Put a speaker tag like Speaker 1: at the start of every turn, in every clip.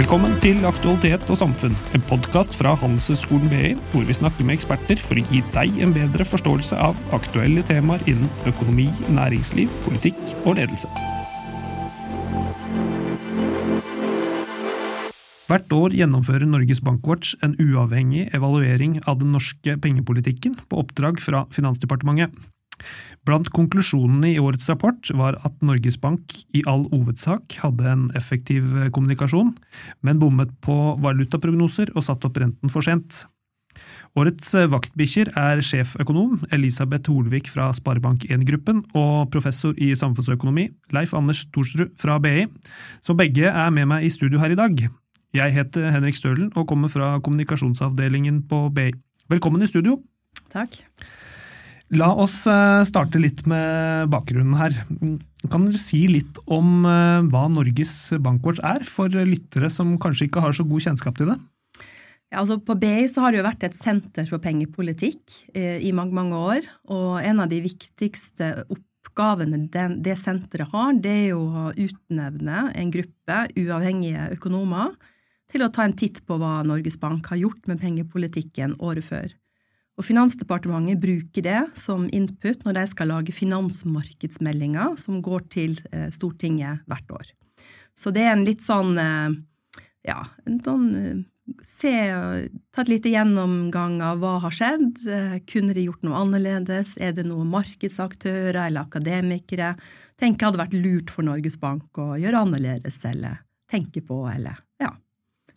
Speaker 1: Velkommen til Aktualitet og samfunn, en podkast fra Handelshøyskolen BI, hvor vi snakker med eksperter for å gi deg en bedre forståelse av aktuelle temaer innen økonomi, næringsliv, politikk og ledelse. Hvert år gjennomfører Norges Bankwatch en uavhengig evaluering av den norske pengepolitikken på oppdrag fra Finansdepartementet. Blant konklusjonene i årets rapport var at Norges Bank i all hovedsak hadde en effektiv kommunikasjon, men bommet på valutaprognoser og satte opp renten for sent. Årets vaktbikkjer er sjeføkonom Elisabeth Holvik fra Sparebank1-gruppen og professor i samfunnsøkonomi Leif Anders Thorsrud fra BI, som begge er med meg i studio her i dag. Jeg heter Henrik Stølen og kommer fra kommunikasjonsavdelingen på BI. Velkommen i studio.
Speaker 2: Takk.
Speaker 1: La oss eh, starte litt med bakgrunnen her. Kan dere si litt om eh, hva Norges Bankwatch er, for lyttere som kanskje ikke har så god kjennskap til det?
Speaker 2: Ja, altså på BI så har det jo vært et senter for pengepolitikk eh, i mange mange år. Og en av de viktigste oppgavene det senteret har, det er jo å utnevne en gruppe uavhengige økonomer til å ta en titt på hva Norges Bank har gjort med pengepolitikken året før. Og Finansdepartementet bruker det som input når de skal lage finansmarkedsmeldinger som går til eh, Stortinget hvert år. Så det er en litt sånn eh, ja, en sånn eh, se Ta et lite gjennomgang av hva har skjedd. Kunne de gjort noe annerledes? Er det noen markedsaktører eller akademikere? Tenker hadde vært lurt for Norges Bank å gjøre annerledes eller tenke på eller ja,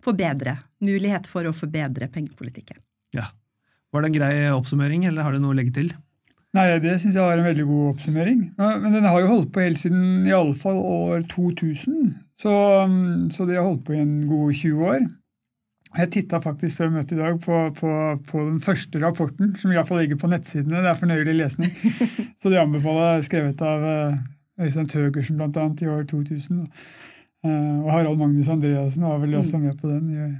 Speaker 2: forbedre. Mulighet for å forbedre pengepolitikken.
Speaker 1: Ja, var det en grei oppsummering, eller har du noe å legge til?
Speaker 3: Nei, Det syns jeg var en veldig god oppsummering. Men den har jo holdt på helt siden i alle fall år 2000. Så, um, så de har holdt på i en god 20 år. Jeg titta faktisk før møtet i dag på, på, på, den første rapporten, som iallfall ligger på nettsidene. Det er fornøyelig lesning. Så de anbefaler skrevet av uh, Øystein Tøgersen bl.a. i år 2000. Uh, og Harald Magnus Andreassen var vel også mm. med på den. Ja.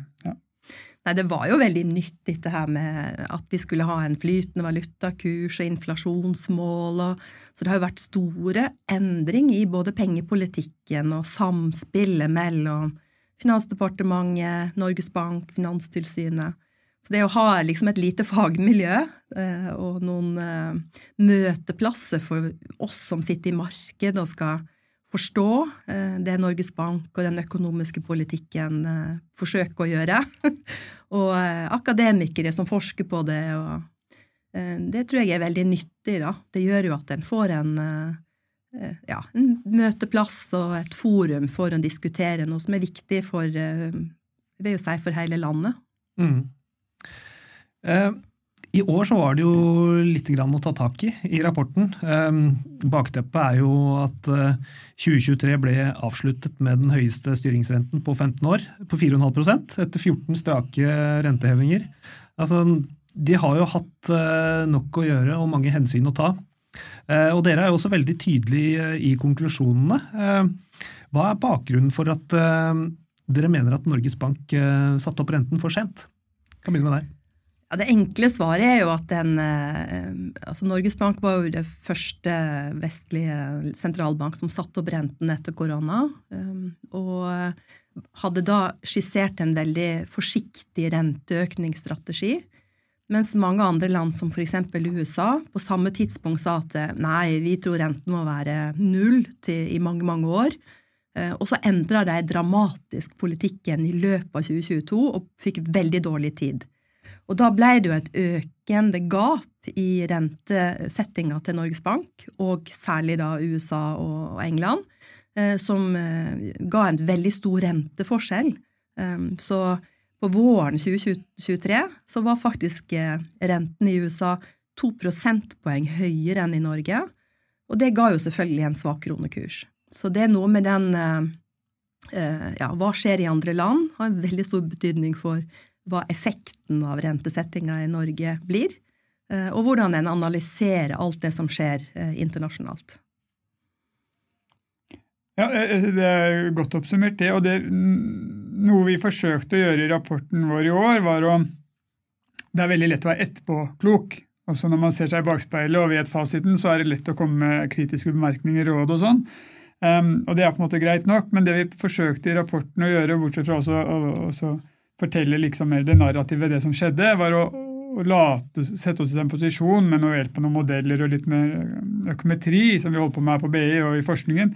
Speaker 2: Nei, det var jo veldig nytt dette her med at vi skulle ha en flytende valutakurs og inflasjonsmål. Og, så det har jo vært store endringer i både pengepolitikken og samspillet mellom Finansdepartementet, Norges Bank, Finanstilsynet. Så det å ha liksom et lite fagmiljø eh, og noen eh, møteplasser for oss som sitter i markedet og skal forstå eh, det Norges Bank og den økonomiske politikken eh, forsøker å gjøre. og eh, akademikere som forsker på det. Det tror jeg er veldig nyttig. da. Det gjør jo at en får en, ja, en møteplass og et forum for å diskutere noe som er viktig for, si, for hele landet. Mm.
Speaker 1: Eh, i år så var det jo litt å ta tak i i rapporten. Ehm, bakteppet er jo at 2023 eh, ble avsluttet med den høyeste styringsrenten på 15 år, på 4,5% etter 14 strake rentehevinger. Altså, de har jo hatt eh, nok å gjøre og mange hensyn å ta. Eh, og dere er jo også veldig tydelige i konklusjonene. Hva er bakgrunnen for at dere mener at Norges Bank satte opp renten for sent? Kan begynne med deg.
Speaker 2: Ja, det enkle svaret er jo at den, eh, altså Norges Bank var jo det første vestlige sentralbank som satte opp renten etter korona. Eh, og hadde da skissert en veldig forsiktig renteøkningsstrategi. Mens mange andre land, som f.eks. USA, på samme tidspunkt sa at nei, vi tror renten må være null til, i mange, mange år. Eh, og så endra de dramatisk politikken i løpet av 2022 og fikk veldig dårlig tid. Og da ble det jo et økende gap i rentesettinga til Norges Bank, og særlig da USA og England, eh, som eh, ga en veldig stor renteforskjell. Eh, så på våren 2023 så var faktisk renten i USA to prosentpoeng høyere enn i Norge, og det ga jo selvfølgelig en svak kronekurs. Så det er noe med den ja, hva skjer i andre land, har en veldig stor betydning for hva effekten av rentesettinga i Norge blir, eh, og hvordan en analyserer alt det som skjer eh, internasjonalt.
Speaker 3: Ja, eh, Det er godt oppsummert, det. Og det, noe vi forsøkte å gjøre i rapporten vår i år, var å Det er veldig lett å være etterpåklok. Også når man ser seg i bakspeilet og vet fasiten, så er det lett å komme med kritiske bemerkninger, råd og sånn. Um, og det er på en måte greit nok, men det vi forsøkte i rapporten å gjøre, bortsett fra også å fortelle liksom mer det narrativet, det som skjedde, var å, å late, sette oss i en posisjon med noe hjelp av noen modeller og litt mer økometri, som vi holder på med her på BI og i forskningen.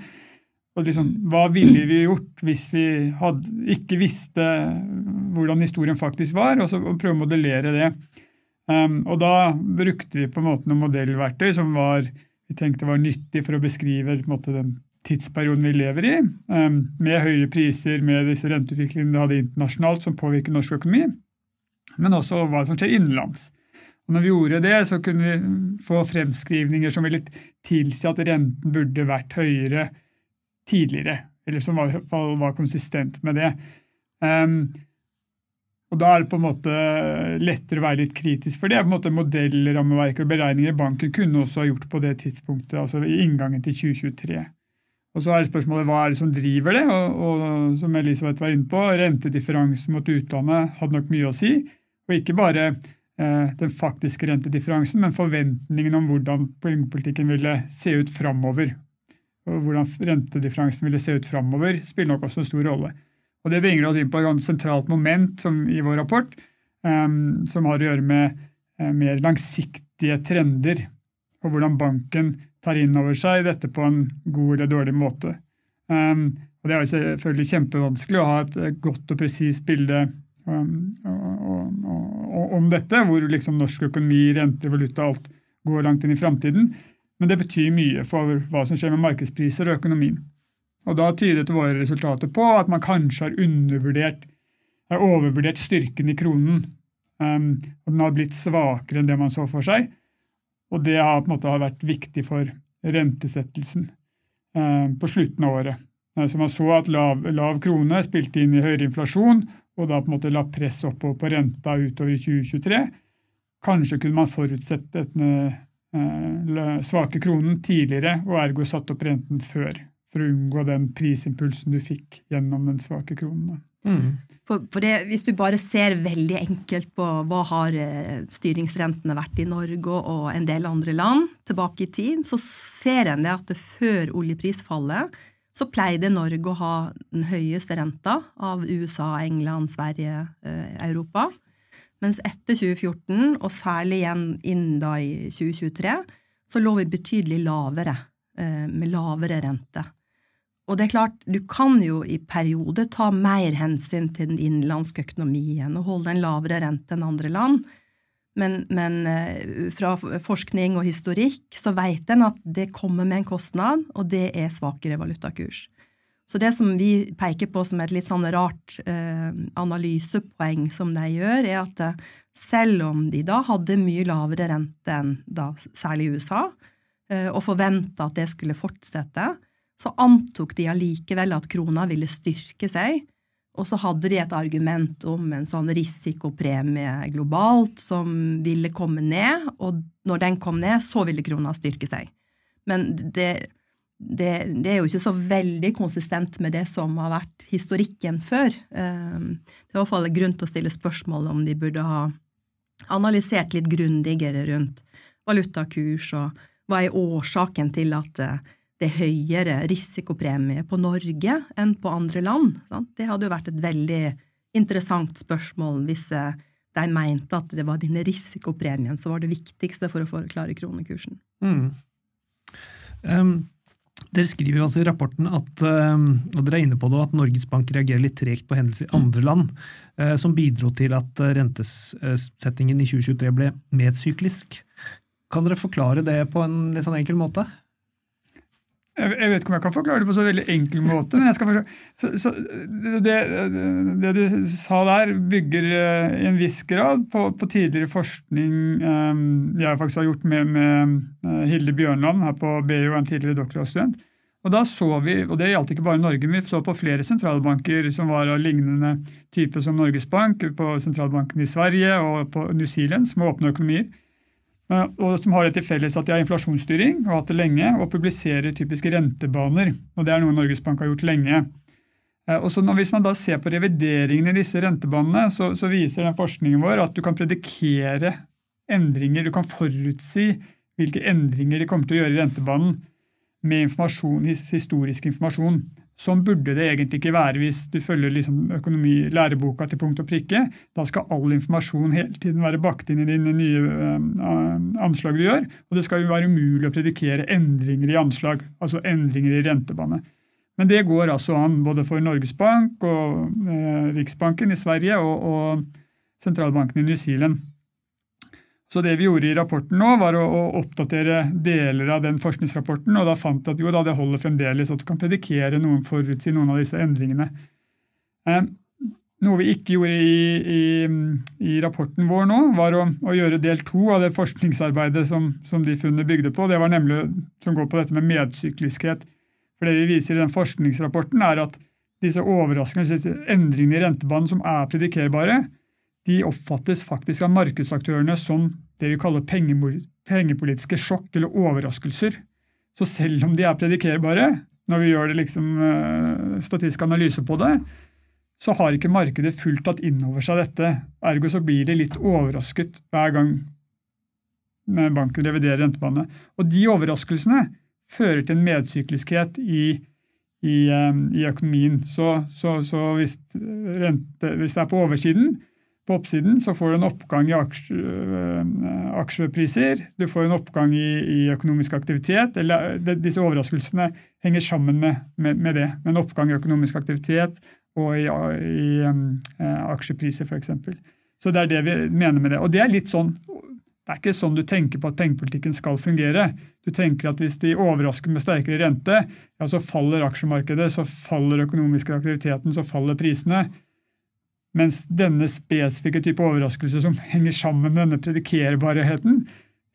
Speaker 3: Og liksom, Hva ville vi gjort hvis vi hadde, ikke visste hvordan historien faktisk var, og så prøve å modellere det. Um, og da brukte vi på en måte noen modellverktøy som var, vi tenkte var nyttig for å beskrive måte, den tidsperioden vi lever i, um, med høye priser, med disse renteutviklingene vi hadde internasjonalt som påvirker norsk økonomi, men også hva som skjer innenlands. Og når vi gjorde det, så kunne vi få fremskrivninger som ville tilsi at renten burde vært høyere tidligere, eller som i hvert fall var konsistent med det. Um, og Da er det på en måte lettere å være litt kritisk, for det på en måte modellrammeverk og beregninger banken kunne også ha gjort på det tidspunktet, altså i inngangen til 2023. Og Så er spørsmålet hva er det som driver det, og, og som Elisabeth var inne på, rentedifferansen mot utlandet hadde nok mye å si. Og ikke bare eh, den faktiske rentedifferansen, men forventningen om hvordan pengepolitikken ville se ut framover. Og hvordan rentedifferansen ville se ut framover, spiller nok også en stor rolle. Og Det bringer oss inn på et sentralt moment i vår rapport, eh, som har å gjøre med eh, mer langsiktige trender, og hvordan banken tar inn over seg dette på en god eller dårlig måte. Um, og Det er selvfølgelig kjempevanskelig å ha et godt og presist bilde um, om dette, hvor liksom norsk økonomi, renter, valuta, alt går langt inn i framtiden. Men det betyr mye for hva som skjer med markedspriser og økonomien. Og Da tydet våre resultater på at man kanskje har undervurdert, har overvurdert styrken i kronen. Um, og Den har blitt svakere enn det man så for seg. Og det har på en måte vært viktig for rentesettelsen um, på slutten av året. Uh, så Man så at lav, lav, krone spilte inn i høyere inflasjon, og da på en måte la press oppover på renta utover i 2023. Kanskje kunne man forutsett denne uh, svake kronen tidligere, og ergo satt opp renten før for å unngå den prisimpulsen du fikk gjennom den svake kronen. Mm.
Speaker 2: For, for det, hvis du bare ser veldig enkelt på hva har eh, styringsrentene vært i Norge og en del andre land tilbake i tid, så ser en det at det før oljeprisfallet så pleide Norge å ha den høyeste renta av USA, England, Sverige, eh, Europa. Mens etter 2014, og særlig igjen inn da i 2023, så lå vi betydelig lavere, eh, med lavere rente. Og det er klart, du kan jo i perioder ta mer hensyn til den innenlandske økonomien og holde en lavere rente enn andre land, men, men eh, fra forskning og historikk så vet en at det kommer med en kostnad, og det er svakere valutakurs. Så det som vi peker på som et litt sånn rart eh, analysepoeng som de gjør, er at eh, selv om de da hadde mye lavere rente enn da særlig USA, eh, og forventa at det skulle fortsette, så antok de allikevel at krona ville styrke seg, og så hadde de et argument om en sånn risikopremie globalt som ville komme ned, og når den kom ned, så ville krona styrke seg. Men det, det, det, er jo ikke så veldig konsistent med det som har vært historikken før. Ehm, det er i hvert fall grunn til å stille spørsmål om de burde ha analysert litt grundigere rundt valutakurs, og hva er årsaken til at det er høyere risikopremie på Norge enn på andre land? Sant? Det hadde jo vært et veldig interessant spørsmål hvis eh, de mente at det var denne risikopremien som var det viktigste for å forklare kronekursen. Mm.
Speaker 1: Um, dere skriver altså i rapporten at um, og dere er inne på det, at Norges Bank reagerer litt tregt på hendelser i andre land, uh, som bidro til at rentesettingen i 2023 ble medsyklisk. Kan dere forklare det på en litt sånn enkel måte?
Speaker 3: Jeg vet ikke om jeg kan forklare det på så veldig enkel måte. men jeg skal så, så det, det, du sa der, bygger eh, i en viss grad på, på tidligere forskning um, jeg faktisk har gjort med, med eh, Hilde Bjørnland her på BU, en tidligere doktorgradsstudent. Og da så vi, og Det gjaldt ikke bare Norge, vi så på flere sentralbanker som var av lignende type som Norges Bank, på sentralbanken i Sverige og på New Zealand, små åpne økonomier og som har det til felles at de har inflasjonsstyring og har hatt det lenge, og publiserer typiske rentebaner. og Det er noe Norges Bank har gjort lenge. Eh, og så Hvis man da ser på revideringen i disse rentebanene, så, så, viser den forskningen vår at du kan predikere endringer, du kan forutsi hvilke endringer de kommer til å gjøre i rentebanen. med informasjon, historisk informasjon. Sånn burde det egentlig ikke være hvis du følger liksom økonomi, læreboka til punkt og prikke. Da skal all informasjon hele tiden være bakt inn i dine nye uh, anslag du gjør. Og det skal jo være umulig å predikere endringer i anslag, altså endringer i rentebane. Men det går altså an både for Norges Bank og uh, Riksbanken i Sverige og, og sentralbanken i New Zealand. Så det vi gjorde i rapporten nå, var å, å, oppdatere deler av den forskningsrapporten, og da fant vi at jo da, det holder fremdeles at du kan predikere noen, forutsi noen av disse endringene. Eh, noe vi ikke gjorde i, i, i rapporten vår nå, var å, å, gjøre del to av det forskningsarbeidet som, som de funnene bygde på. Det var nemlig som går på dette med medsykliskhet. For det vi viser i den forskningsrapporten, er at disse overraskende disse endringene i rentebanen som er predikerbare, de oppfattes faktisk av markedsaktørene som det vi kaller pengepolitiske sjokk eller overraskelser. Så selv om de er predikerbare, når vi gjør det liksom uh, statistisk analyse på det, så har ikke markedet fullt tatt inn over seg dette. Ergo så blir det litt overrasket hver gang banken reviderer rentebane. Og de overraskelsene fører til en medsykliskhet i, i, um, i økonomien. Så, så, så hvis, rente, hvis det er på oversiden, på oppsiden så får du en oppgang i øh, aksjepriser, du får en oppgang i, i økonomisk aktivitet. eller det, Disse overraskelsene henger sammen med, med, med, det. Med en oppgang i økonomisk aktivitet og i, i um, aksjepriser, f.eks. Så det er det vi mener med det. Og det er litt sånn det er ikke sånn du tenker på at pengepolitikken skal fungere. Du tenker at hvis de overrasker med sterkere rente, ja, så faller aksjemarkedet, så faller økonomiske aktiviteten, så faller prisene. Mens denne spesifikke type overraskelse som henger sammen med denne predikerbarheten,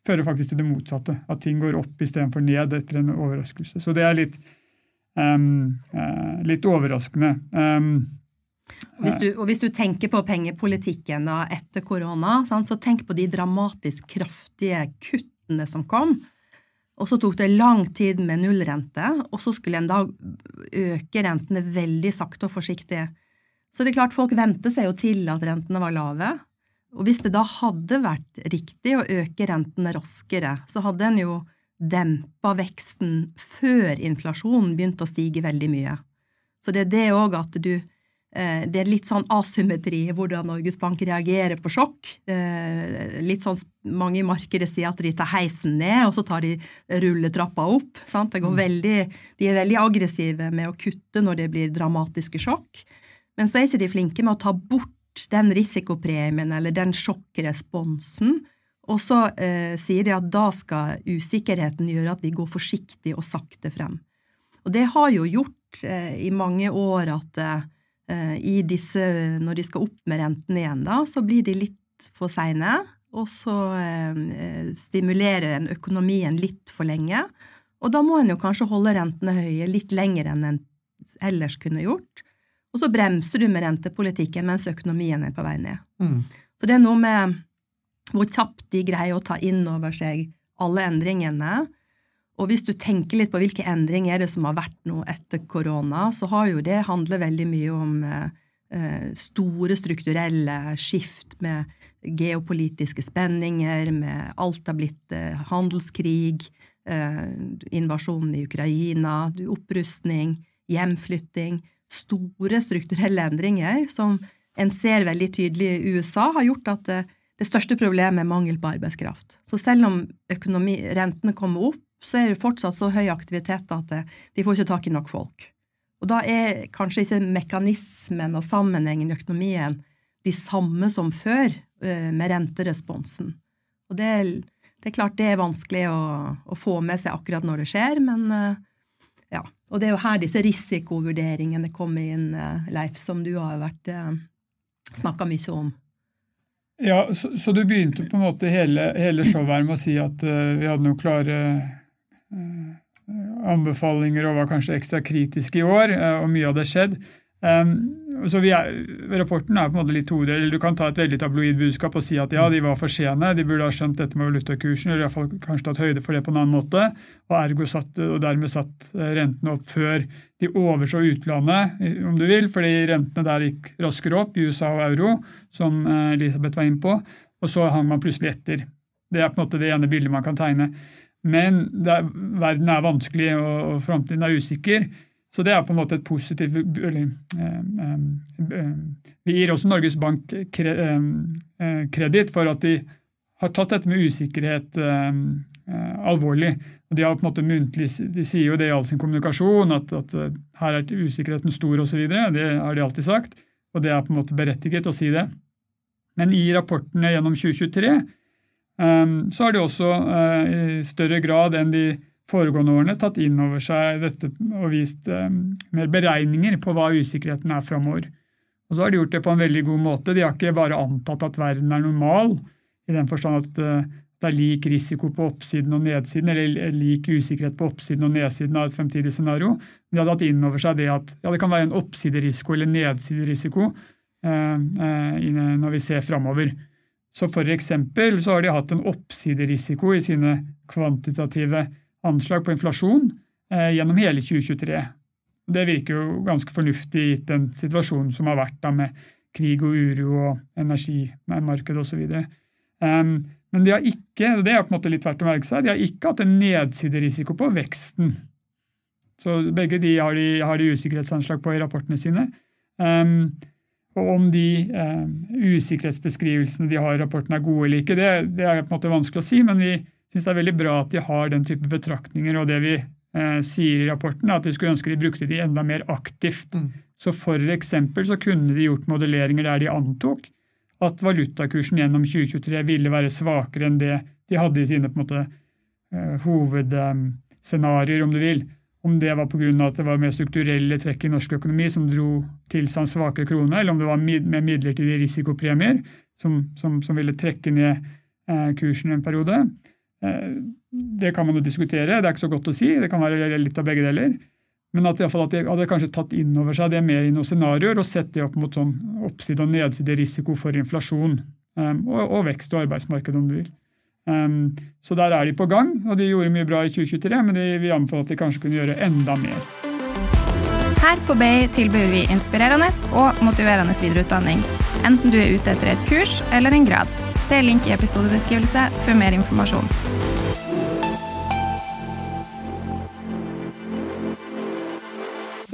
Speaker 3: fører faktisk til det motsatte. At ting går opp istedenfor ned etter en overraskelse. Så det er litt, um, uh, litt overraskende. Um,
Speaker 2: hvis du, og hvis du tenker på pengepolitikken da, etter korona, sant, så tenk på de dramatisk kraftige kuttene som kom. Og så tok det lang tid med nullrente, og så skulle en da øke rentene veldig sakte og forsiktig. Så det er klart folk vente seg jo til at rentene var lave. Og hvis det da hadde vært riktig å øke rentene raskere, så hadde en jo dempa veksten før inflasjonen begynte å stige veldig mye. Så det er det òg at du eh, Det er litt sånn asymmetri i hvordan Norges Bank reagerer på sjokk. Eh, litt sånn mange i markedet sier at de tar heisen ned, og så tar de rulletrappa opp. Sant? Mm. Veldig, de er veldig aggressive med å kutte når det blir dramatiske sjokk. Men så er ikke de flinke med å ta bort den risikopremien eller den sjokkresponsen, og så eh, sier de at da skal usikkerheten gjøre at vi går forsiktig og sakte frem. Og det har jo gjort eh, i mange år at eh, i disse, når de skal opp med renten igjen, da, så blir de litt for seine, og så eh, stimulerer en økonomien litt for lenge. Og da må en jo kanskje holde rentene høye litt lenger enn en ellers kunne gjort. Og så bremser du med rentepolitikken mens økonomien er på vei ned. Mm. Så det er noe med hvor kjapt de greier å ta inn over seg alle endringene. Og hvis du tenker litt på hvilke endringer er det som har vært nå etter korona, så har jo det handlet veldig mye om eh, store strukturelle skift med geopolitiske spenninger, med alt har blitt eh, handelskrig, eh, invasjonen i Ukraina, opprustning, hjemflytting store strukturelle endringer som en ser veldig tydelig i USA, har gjort at det, eh, største problemet er mangel på arbeidskraft. Så selv om økonomi, rentene kommer opp, så er det fortsatt så høy aktivitet at eh, de får ikke tak i nok folk. Og da er kanskje ikke mekanismen og sammenhengen i økonomien de samme som før eh, med renteresponsen. Og det, det er klart det er vanskelig å, å, få med seg akkurat når det skjer, men og det er jo her disse risikovurderingene kommer inn, eh, Leif, som du har vært eh, snakka mye om.
Speaker 3: Ja, så, så, du begynte på en måte hele, hele showet her med å si at uh, vi hadde noen klare uh, anbefalinger og var kanskje ekstra kritiske i år, og mye hadde skjedd. Um, så er, Rapporten er på en måte litt todeler. Du kan ta et veldig tabloid budskap og si at ja, de var for sene, de burde ha skjønt dette med valutakursen, eller i fall kanskje tatt høyde for det på en annen måte, og ergo satt, og dermed satt eh, rentene opp før de overså utlandet, om du vil, fordi rentene der gikk raskere opp i USA og euro, som eh, Elisabeth var inne på, og så hang man plutselig etter. Det er på en måte det ene bildet man kan tegne. men er, verden er vanskelig og, og framtiden er usikker. Så det er på en måte et positivt eller, eh, eh, Vi gir også Norges Bank kreditt for at de har tatt dette med usikkerhet alvorlig. Og De har på en måte muntlig, de sier jo det i all sin kommunikasjon, at, at her er usikkerheten stor osv. Det har de alltid sagt, og det er på en måte berettiget å si det. Men i rapportene gjennom 2023 så har de også i større grad enn de foregående årene tatt inn over seg dette og vist mer beregninger på hva usikkerheten er framover. Og så har de gjort det på en veldig god måte. De har ikke bare antatt at verden er normal, i den forstand at eh, det er lik risiko på oppsiden og nedsiden, eller lik usikkerhet på oppsiden og nedsiden av et fremtidig scenario. De har tatt inn over seg det at ja, det kan være en oppsiderisiko eller nedsiderisiko eh, eh, når vi ser framover. Så for eksempel så har de hatt en oppsiderisiko i sine kvantitative anslag på inflasjon eh, gjennom hele 2023. Det virker jo ganske fornuftig gitt den situasjonen som har vært da med krig og uro og energimarked osv. Um, men de har ikke og det er på en måte litt verdt å merke seg, de har ikke hatt en nedsiderisiko på veksten. Så begge de har de, har de usikkerhetsanslag på i rapportene sine. Um, og om de um, usikkerhetsbeskrivelsene de har i rapporten er gode eller ikke, det, det, er på en måte vanskelig å si, men vi syns det er veldig bra at de har den type betraktninger. Og det vi eh, sier i rapporten, er at vi skulle ønske de brukte de enda mer aktivt. Mm. Så for eksempel så kunne de gjort modelleringer der de antok at valutakursen gjennom 2023 ville være svakere enn det de hadde i sine på en måte, eh, hovedscenarioer, om du vil. Om det var pga. at det var mer strukturelle trekk i norsk økonomi som dro til seg en svakere krone, eller om det var med midlertidige risikopremier som, som, som ville trekke ned eh, kursen en periode. Eh, det kan man jo diskutere, det er ikke så godt å si. Det kan være litt av begge deler. Men at, at de hadde kanskje tatt inn over seg det mer i noen scenarioer og sett det opp mot sånn oppside- og nedsiderisiko for inflasjon um, og, og, vekst og arbeidsmarked, om du vil. Um, så der er de på gang, og de gjorde mye bra i 2023, men de, vi anbefaler at de kanskje kunne gjøre enda mer.
Speaker 4: Her på BI tilbyr vi inspirerende og motiverende videreutdanning, enten du er ute etter et kurs eller en grad. Se link i episodebeskrivelse for mer informasjon.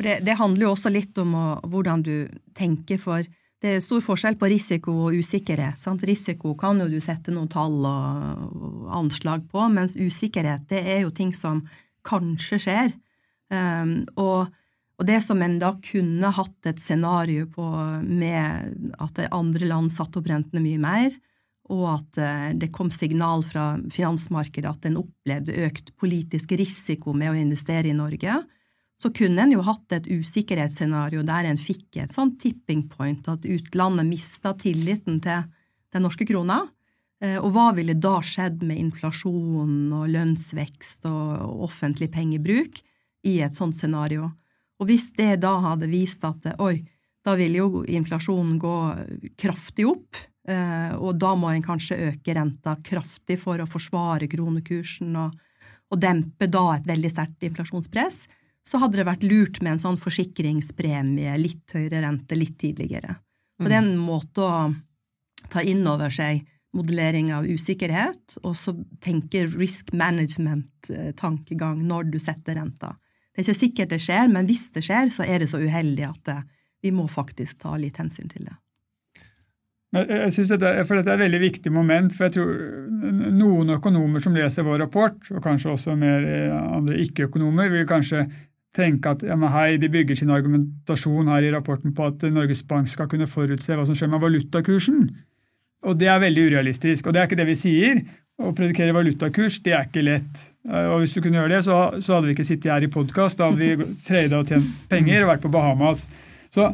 Speaker 2: Det, det, handler jo også litt om å, hvordan du tenker, for det er stor forskjell på risiko og usikkerhet. Sant? Risiko kan jo du sette noen tall og anslag på, mens usikkerhet det er jo ting som kanskje skjer. Um, og, og, det som en da kunne hatt et scenario på med at andre land satte opp rentene mye mer, og at eh, det kom signal fra finansmarkedet at en opplevde økt politisk risiko med å investere i Norge, så kunne en jo hatt et usikkerhetsscenario der en fikk et sånt tipping point, at utlandet mista tilliten til den norske krona. Eh, og hva ville da skjedd med inflasjon og lønnsvekst og offentlig pengebruk i et sånt scenario? Og hvis det da hadde vist at oi, da vil jo inflasjonen gå kraftig opp, Eh, og da må en kanskje øke renta kraftig for å forsvare kronekursen og, og dempe da et veldig sterkt inflasjonspress. Så hadde det vært lurt med en sånn forsikringspremie, litt høyere rente litt tidligere. Så det er en måte å ta inn over seg modellering av usikkerhet, og så tenke risk management-tankegang når du setter renta. Det er ikke sikkert det skjer, men hvis det skjer, så er det så uheldig at eh, vi må faktisk ta litt hensyn til det.
Speaker 3: Jeg synes dette, for dette er et veldig viktig moment. for jeg tror Noen økonomer som leser vår rapport, og kanskje også mer andre ikke-økonomer, vil kanskje tenke at ja, hei, de bygger sin argumentasjon her i rapporten på at Norges Bank skal kunne forutse hva som skjer med valutakursen. Og Det er veldig urealistisk. og Det er ikke det vi sier. Å predikere valutakurs det er ikke lett. Og Hvis du kunne gjøre det, så, så hadde vi ikke sittet her i podkast. Da hadde vi trada og tjent penger og vært på Bahamas. Så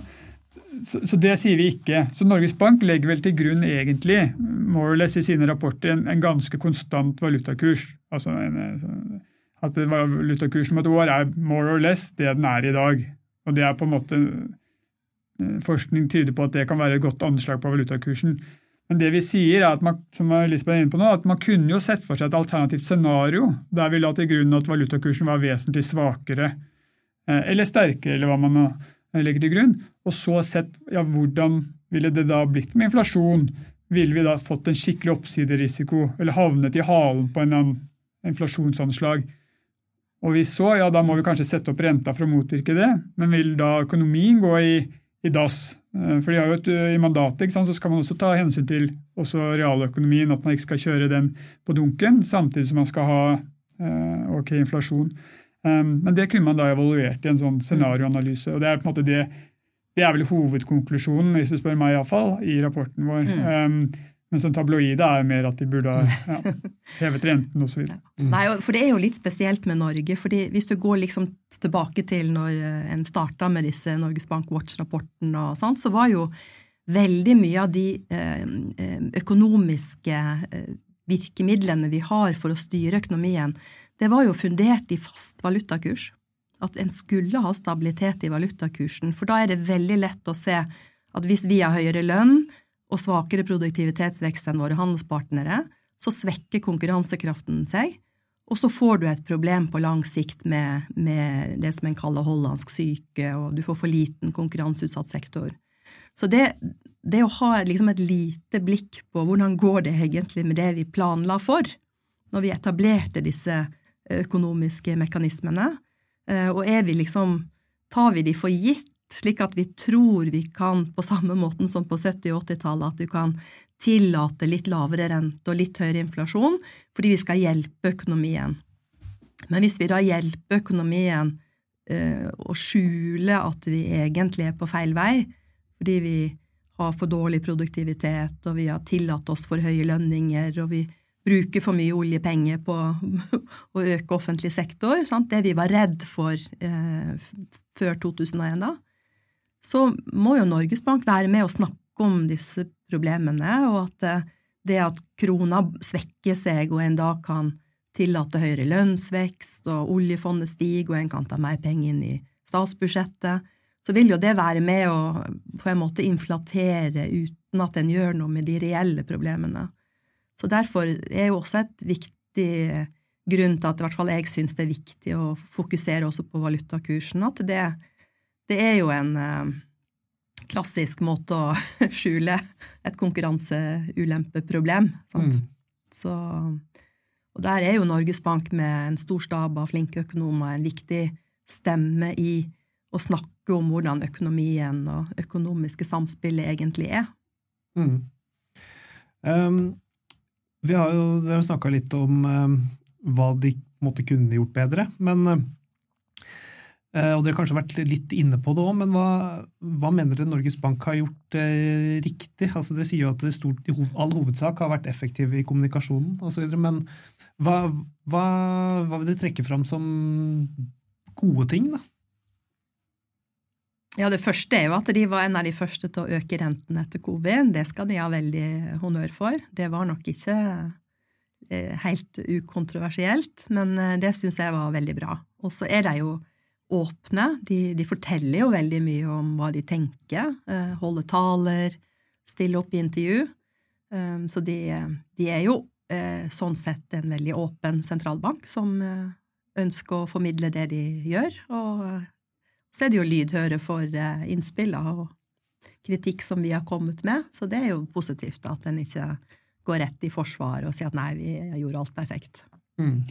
Speaker 3: så, så, det sier vi ikke. Så Norges Bank legger vel til grunn egentlig more or less i sine rapporter en, en ganske konstant valutakurs. Altså en, at valutakursen om et år er more or less det den er i dag. Og det er på en måte Forskning tyder på at det kan være et godt anslag på valutakursen. Men det vi sier er at man, som Elisabeth er inne på nå, at man kunne jo sett for seg et alternativt scenario der vi la til grunn at valutakursen var vesentlig svakere eh, eller sterkere, eller hva man nå legger til grunn, og så sett ja, hvordan ville det da blitt med inflasjon? Ville vi da fått en skikkelig oppsiderisiko, eller havnet i halen på en inflasjonsanslag. Og hvis så, ja, da må vi kanskje sette opp renta for å motvirke det. Men vil da økonomien gå i, i dass? Eh, for de har jo et, I mandatet så skal man også ta hensyn til også realøkonomien, at man ikke skal kjøre den på dunken, samtidig som man skal ha eh, ok inflasjon. Um, men det kunne man da evaluert i en sånn scenarioanalyse. og Det er på en måte det, det er vel hovedkonklusjonen, hvis du spør meg i, fall, i rapporten vår. Mm. Um, mens den tabloide er mer at de burde ha ja, hevet renten osv. Ja.
Speaker 2: Nei, for det er jo litt spesielt med Norge. fordi Hvis du går liksom tilbake til når eh, en starta med disse Norges Bank Watch-rapportene, og sånt, så var jo veldig mye av de eh, eh, økonomiske virkemidlene vi har for å styre økonomien, det var jo fundert i fast valutakurs. At en skulle ha stabilitet i valutakursen. For da er det veldig lett å se at hvis vi har høyere lønn, og svakere produktivitetsvekst enn våre handelspartnere, så svekker konkurransekraften seg, og så får du et problem på lang sikt med, med det som en kaller hollandsk syke, og du får for liten konkurranseutsatt sektor. Så det, det å ha liksom et lite blikk på hvordan går det egentlig med det vi planla for, når vi etablerte disse økonomiske mekanismene, eh, og er vi liksom Tar vi de for gitt, slik at vi tror vi kan, på samme måten som på 70- og 80-tallet, at du kan tillate litt lavere rente og litt høyere inflasjon fordi vi skal hjelpe økonomien. Men hvis vi da hjelper økonomien øh, og skjuler at vi egentlig er på feil vei, fordi vi har for dårlig produktivitet, og vi har tillatt oss for høye lønninger, og vi bruker for mye oljepenger på å øke offentlig sektor, sant? det vi var redd for eh, før 2001, da, så må jo Norges Bank være med og snakke om disse problemene, og at eh, det at krona svekker seg og en da kan tillate høyere lønnsvekst, og oljefondet stiger og en kan ta mer penger inn i statsbudsjettet, så vil jo det være med å på en måte inflatere uten at en gjør noe med de reelle problemene. Så derfor er jo også et viktig grunn til at i hvert fall jeg syns det er viktig å fokusere også på valutakursen, at det det er jo en eh, klassisk måte å skjule et konkurranseulempeproblem. Sant? Mm. Så, og der er jo Norges Bank med en stor stab av flinke økonomer en viktig stemme i å snakke om hvordan økonomien og økonomiske samspillet egentlig er. Mm.
Speaker 1: Um, vi har jo snakka litt om um, hva de måtte kunne gjort bedre, men um, og Dere har kanskje vært litt inne på det òg, men hva, hva, mener dere Norges Bank har gjort eh, riktig? Altså Dere sier jo at det stort, i all hovedsak har vært effektive i kommunikasjonen osv. Men hva, hva, hva, vil dere trekke fram som gode ting? da?
Speaker 2: Ja, Det første er jo at de var en av de første til å øke renten etter covid. Det skal de ha veldig honnør for. Det var nok ikke eh, helt ukontroversielt, men eh, det syns jeg var veldig bra. Og så er det jo åpne. De, de, forteller jo veldig mye om hva de tenker. Eh, holder taler, stiller opp i intervju. Um, så de, de, er jo eh, sånn sett en veldig åpen sentralbank som eh, ønsker å formidle det de gjør. Og så er de jo lydhøre for innspill og kritikk som vi har kommet med. Så det er jo positivt at en ikke går rett i forsvar og sier at nei, vi gjorde alt perfekt. Mm.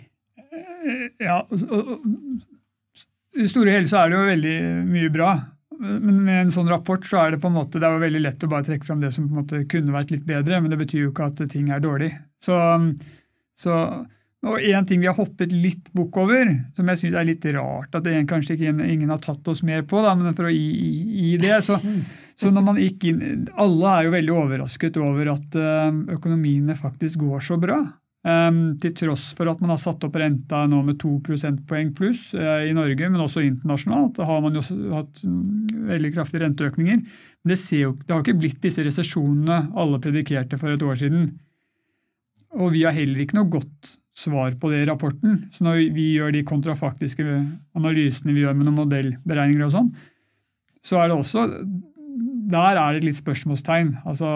Speaker 3: Ja, i store hele så er det jo veldig mye bra. Men med en sånn rapport så er det på en måte, det er jo veldig lett å bare trekke fram det som på en måte kunne vært litt bedre, men det betyr jo ikke at ting er dårlig. Så, så og En ting vi har hoppet litt bukk over, som jeg syns er litt rart at det kanskje ikke ingen har tatt oss mer på, da, men for å gi, gi det så, så, når man gikk inn Alle er jo veldig overrasket over at økonomiene faktisk går så bra. Um, til tross for at man har satt opp renta nå med to prosentpoeng pluss uh, i Norge, men også internasjonalt. Har man jo hatt veldig kraftige renteøkninger. Men det, jo, det har ikke blitt disse resesjonene alle predikerte for et år siden. Og vi har heller ikke noe godt svar på det i rapporten. Så når vi gjør de kontrafaktiske analysene vi gjør med noen modellberegninger og sånn, så er det også Der er det litt spørsmålstegn altså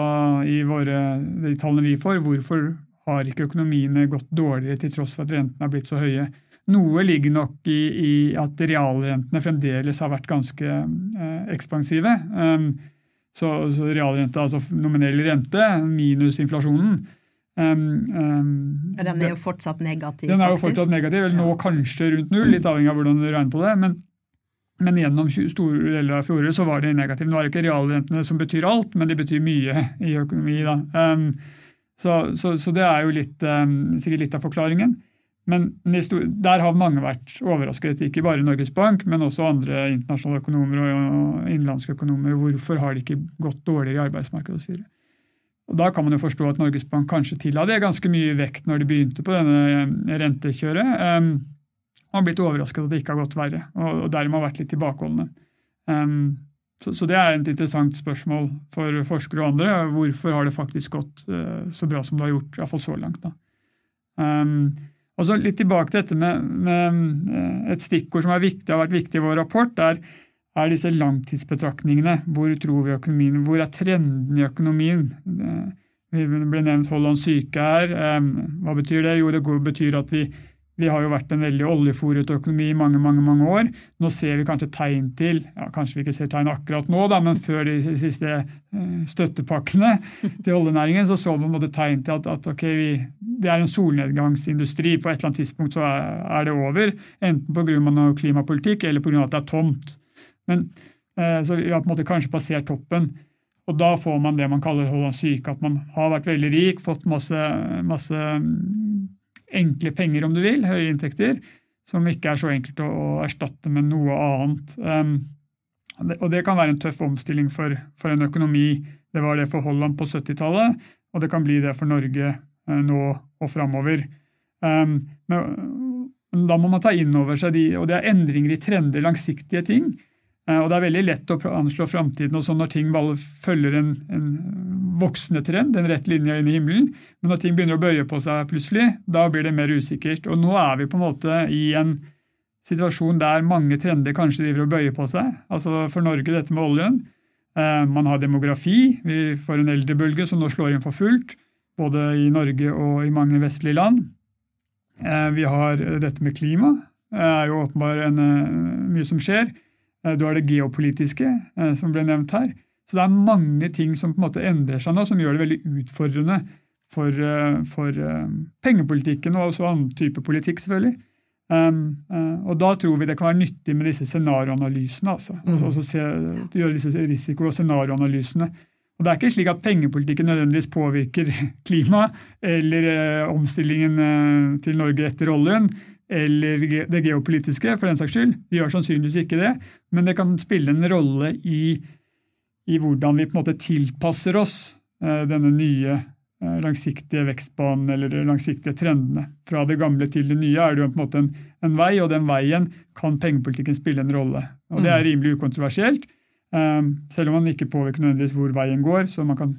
Speaker 3: i våre, de tallene vi får. Hvorfor har ikke økonomiene gått dårligere til tross for at rentene har blitt så høye. Noe ligger nok i, i at realrentene fremdeles har vært ganske eh, ekspansive. Um, så, så realrente, altså nominell rente minus inflasjonen,
Speaker 2: Um, um, den er jo fortsatt negativ,
Speaker 3: Den er jo fortsatt negativ, eller nå kanskje rundt null, litt avhengig av hvordan du regner på det. Men, men gjennom store deler av fjoråret så var det negativ. Nå er det ikke realrentene som betyr alt, men de betyr mye i økonomi. da. Um, så, så, så, det er jo litt, um, sikkert litt av forklaringen. Men der har mange vært overrasket, ikke bare Norges Bank, men også andre internasjonale økonomer og innenlandske økonomer. Hvorfor har de ikke gått dårligere i arbeidsmarkedet osv. Da kan man jo forstå at Norges Bank kanskje tilla det ganske mye vekt når de begynte på denne eh, rentekjøret. Um, og har blitt overrasket at det ikke har gått verre, og, og dermed har vært litt tilbakeholdne. Um, så, så, det er et interessant spørsmål for forskere og andre. Hvorfor har det faktisk gått uh, så bra som det har gjort, iallfall så langt. da. Um, og så Litt tilbake til dette med, med eh, et stikkord som viktig, har vært viktig i vår rapport, er, er, disse langtidsbetraktningene. Hvor tror vi økonomien? Hvor er trenden i økonomien? Det ble nevnt Hollands syke her. Eh, hva betyr det? Jo, det betyr at vi vi har jo vært en veldig oljefòret økonomi i mange mange, mange år. Nå ser vi kanskje tegn til ja, Kanskje vi ikke ser tegn akkurat nå, da, men før de siste eh, støttepakkene til oljenæringen, så så man både tegn til at, at okay, vi, det er en solnedgangsindustri. På et eller annet tidspunkt så er, det over. Enten pga. klimapolitikk eller pga. at det er tomt. Men, eh, så vi har på en måte kanskje passert toppen. Og da får man det man kaller Hollands syke, at man har vært veldig rik, fått masse, masse enkle penger, om du vil, høye inntekter, som ikke er så enkelt å, erstatte med noe annet. Um, og det kan være en tøff omstilling for, for, en økonomi. Det var det for Holland på 70-tallet, og det kan bli det for Norge uh, nå og framover. Um, men, da må man ta inn over seg de, og det er endringer i trender, langsiktige ting. Uh, og det er veldig lett å anslå framtiden og sånn når ting bare følger en, en voksende trend, en rett linje inn i himmelen. Men når ting begynner å bøye på seg plutselig, da blir det mer usikkert. Og nå er vi på en måte i en situasjon der mange trender kanskje driver og bøyer på seg. Altså For Norge dette med oljen. Eh, man har demografi. Vi får en eldrebølge som nå slår inn for fullt. Både i Norge og i mange vestlige land. Eh, vi har dette med klima. Det er jo åpenbart mye som skjer. Eh, du har det geopolitiske, som ble nevnt her. Så det er mange ting som på en måte endrer seg nå, som gjør det veldig utfordrende for, eh, for uh, pengepolitikken og også annen type politikk, selvfølgelig. Um, uh, og da tror vi det kan være nyttig med disse scenarioanalysene. Altså. Mm. Også se, gjøre disse risiko- og scenarioanalysene. Og Det er ikke slik at pengepolitikken nødvendigvis påvirker klima eller uh, omstillingen til Norge etter oljen, eller det geopolitiske, for den saks skyld. Det gjør sannsynligvis ikke det, men det kan spille en rolle i i hvordan vi på en måte tilpasser oss eh, denne nye eh, langsiktige vekstbanen eller langsiktige trendene. Fra det gamle til det nye er det jo på en måte en, en vei, og den veien kan pengepolitikken spille en rolle. Og Det er mm. rimelig ukontroversielt, eh, selv om man ikke påvirker nødvendigvis hvor veien går, så man kan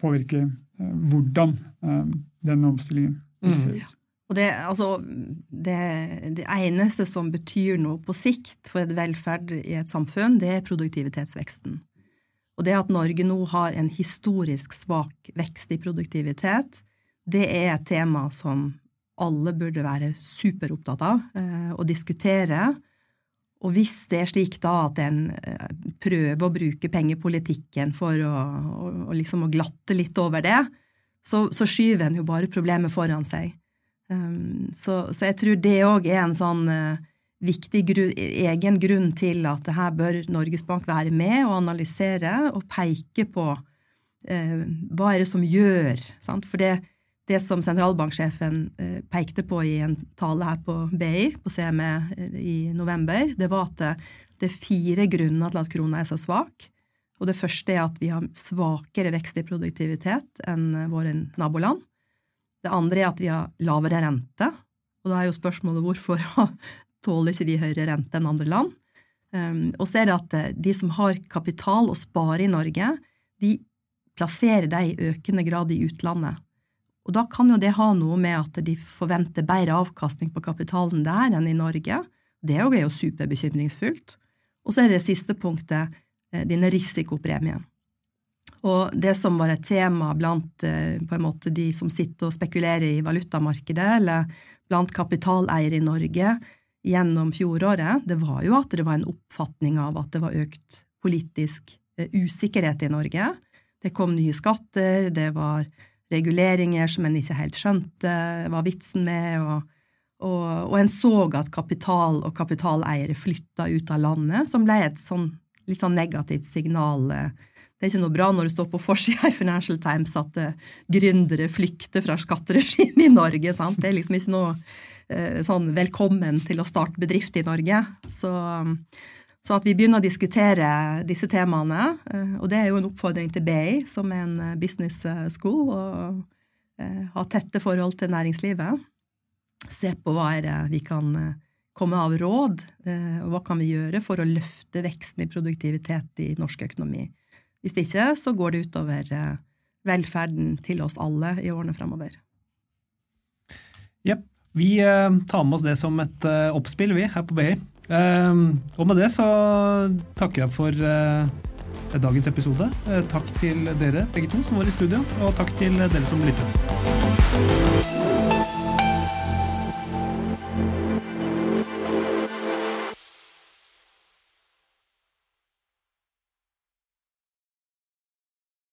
Speaker 3: påvirke hvordan den omstillingen vil se ut. Mm.
Speaker 2: Og det, altså, det, det, eneste som betyr noe på sikt for et velferd i et samfunn, det er produktivitetsveksten. Og det at Norge nå har en historisk svak vekst i produktivitet, det er et tema som alle burde være superopptatt av eh, og diskutere. Og hvis det er slik da at en eh, prøver å bruke pengepolitikken for å, å, å, liksom å glatte litt over det, så, så, skyver en jo bare problemet foran seg. Um, så, så, jeg tror det òg er en sånn uh, viktig grunn, egen grunn til at det her bør Norges Bank være med og analysere og peke på eh, hva er det som gjør sant? For det, det som sentralbanksjefen eh, pekte på i en tale her på BI, på CME eh, i november, det var at det er fire grunner til at krona er så svak. Og det første er at vi har svakere vekst i produktivitet enn våre naboland. Det andre er at vi har lavere rente. Og da er jo spørsmålet hvorfor tåler ikke vi høyere rente enn andre land. Um, og så er det at eh, de som har kapital og spare i Norge, de plasserer det i økende grad i utlandet. Og da kan jo det ha noe med at de forventer bedre avkastning på kapitalen der enn i Norge. Det er jo superbekymringsfullt. Og så er det det siste punktet, eh, denne risikopremien. Og det som var et tema blant eh, måte de som sitter og spekulerer i valutamarkedet, eller blant kapitaleiere i Norge, gjennom fjoråret, det var jo at det var en oppfatning av at det var økt politisk eh, usikkerhet i Norge. Det kom nye skatter, det var reguleringer som en ikke helt skjønte var vitsen med, og, og, og en så at kapital og kapitaleiere flytta ut av landet, som ble et sånn litt sånn negativt signal. Det er ikke noe bra når det står på forsida i Financial Times at uh, gründere flykter fra skatteregimet i Norge. Sant? Det er liksom ikke noe uh, sånn velkommen til å starte bedrift i Norge. Så, så at vi begynner å diskutere disse temaene, uh, og det er jo en oppfordring til BI, som er en business school, å ha tette forhold til næringslivet. Se på hva er det vi kan komme av råd, og hva kan vi gjøre for å løfte veksten i produktivitet i norsk økonomi. Hvis det ikke, så går det utover velferden til oss alle i årene framover.
Speaker 1: Jepp. Vi tar med oss det som et oppspill, vi, her på BI. Og med det så takker jeg for eh, dagens episode. Eh, takk til dere begge to som var i studio, og takk til dere som lytter.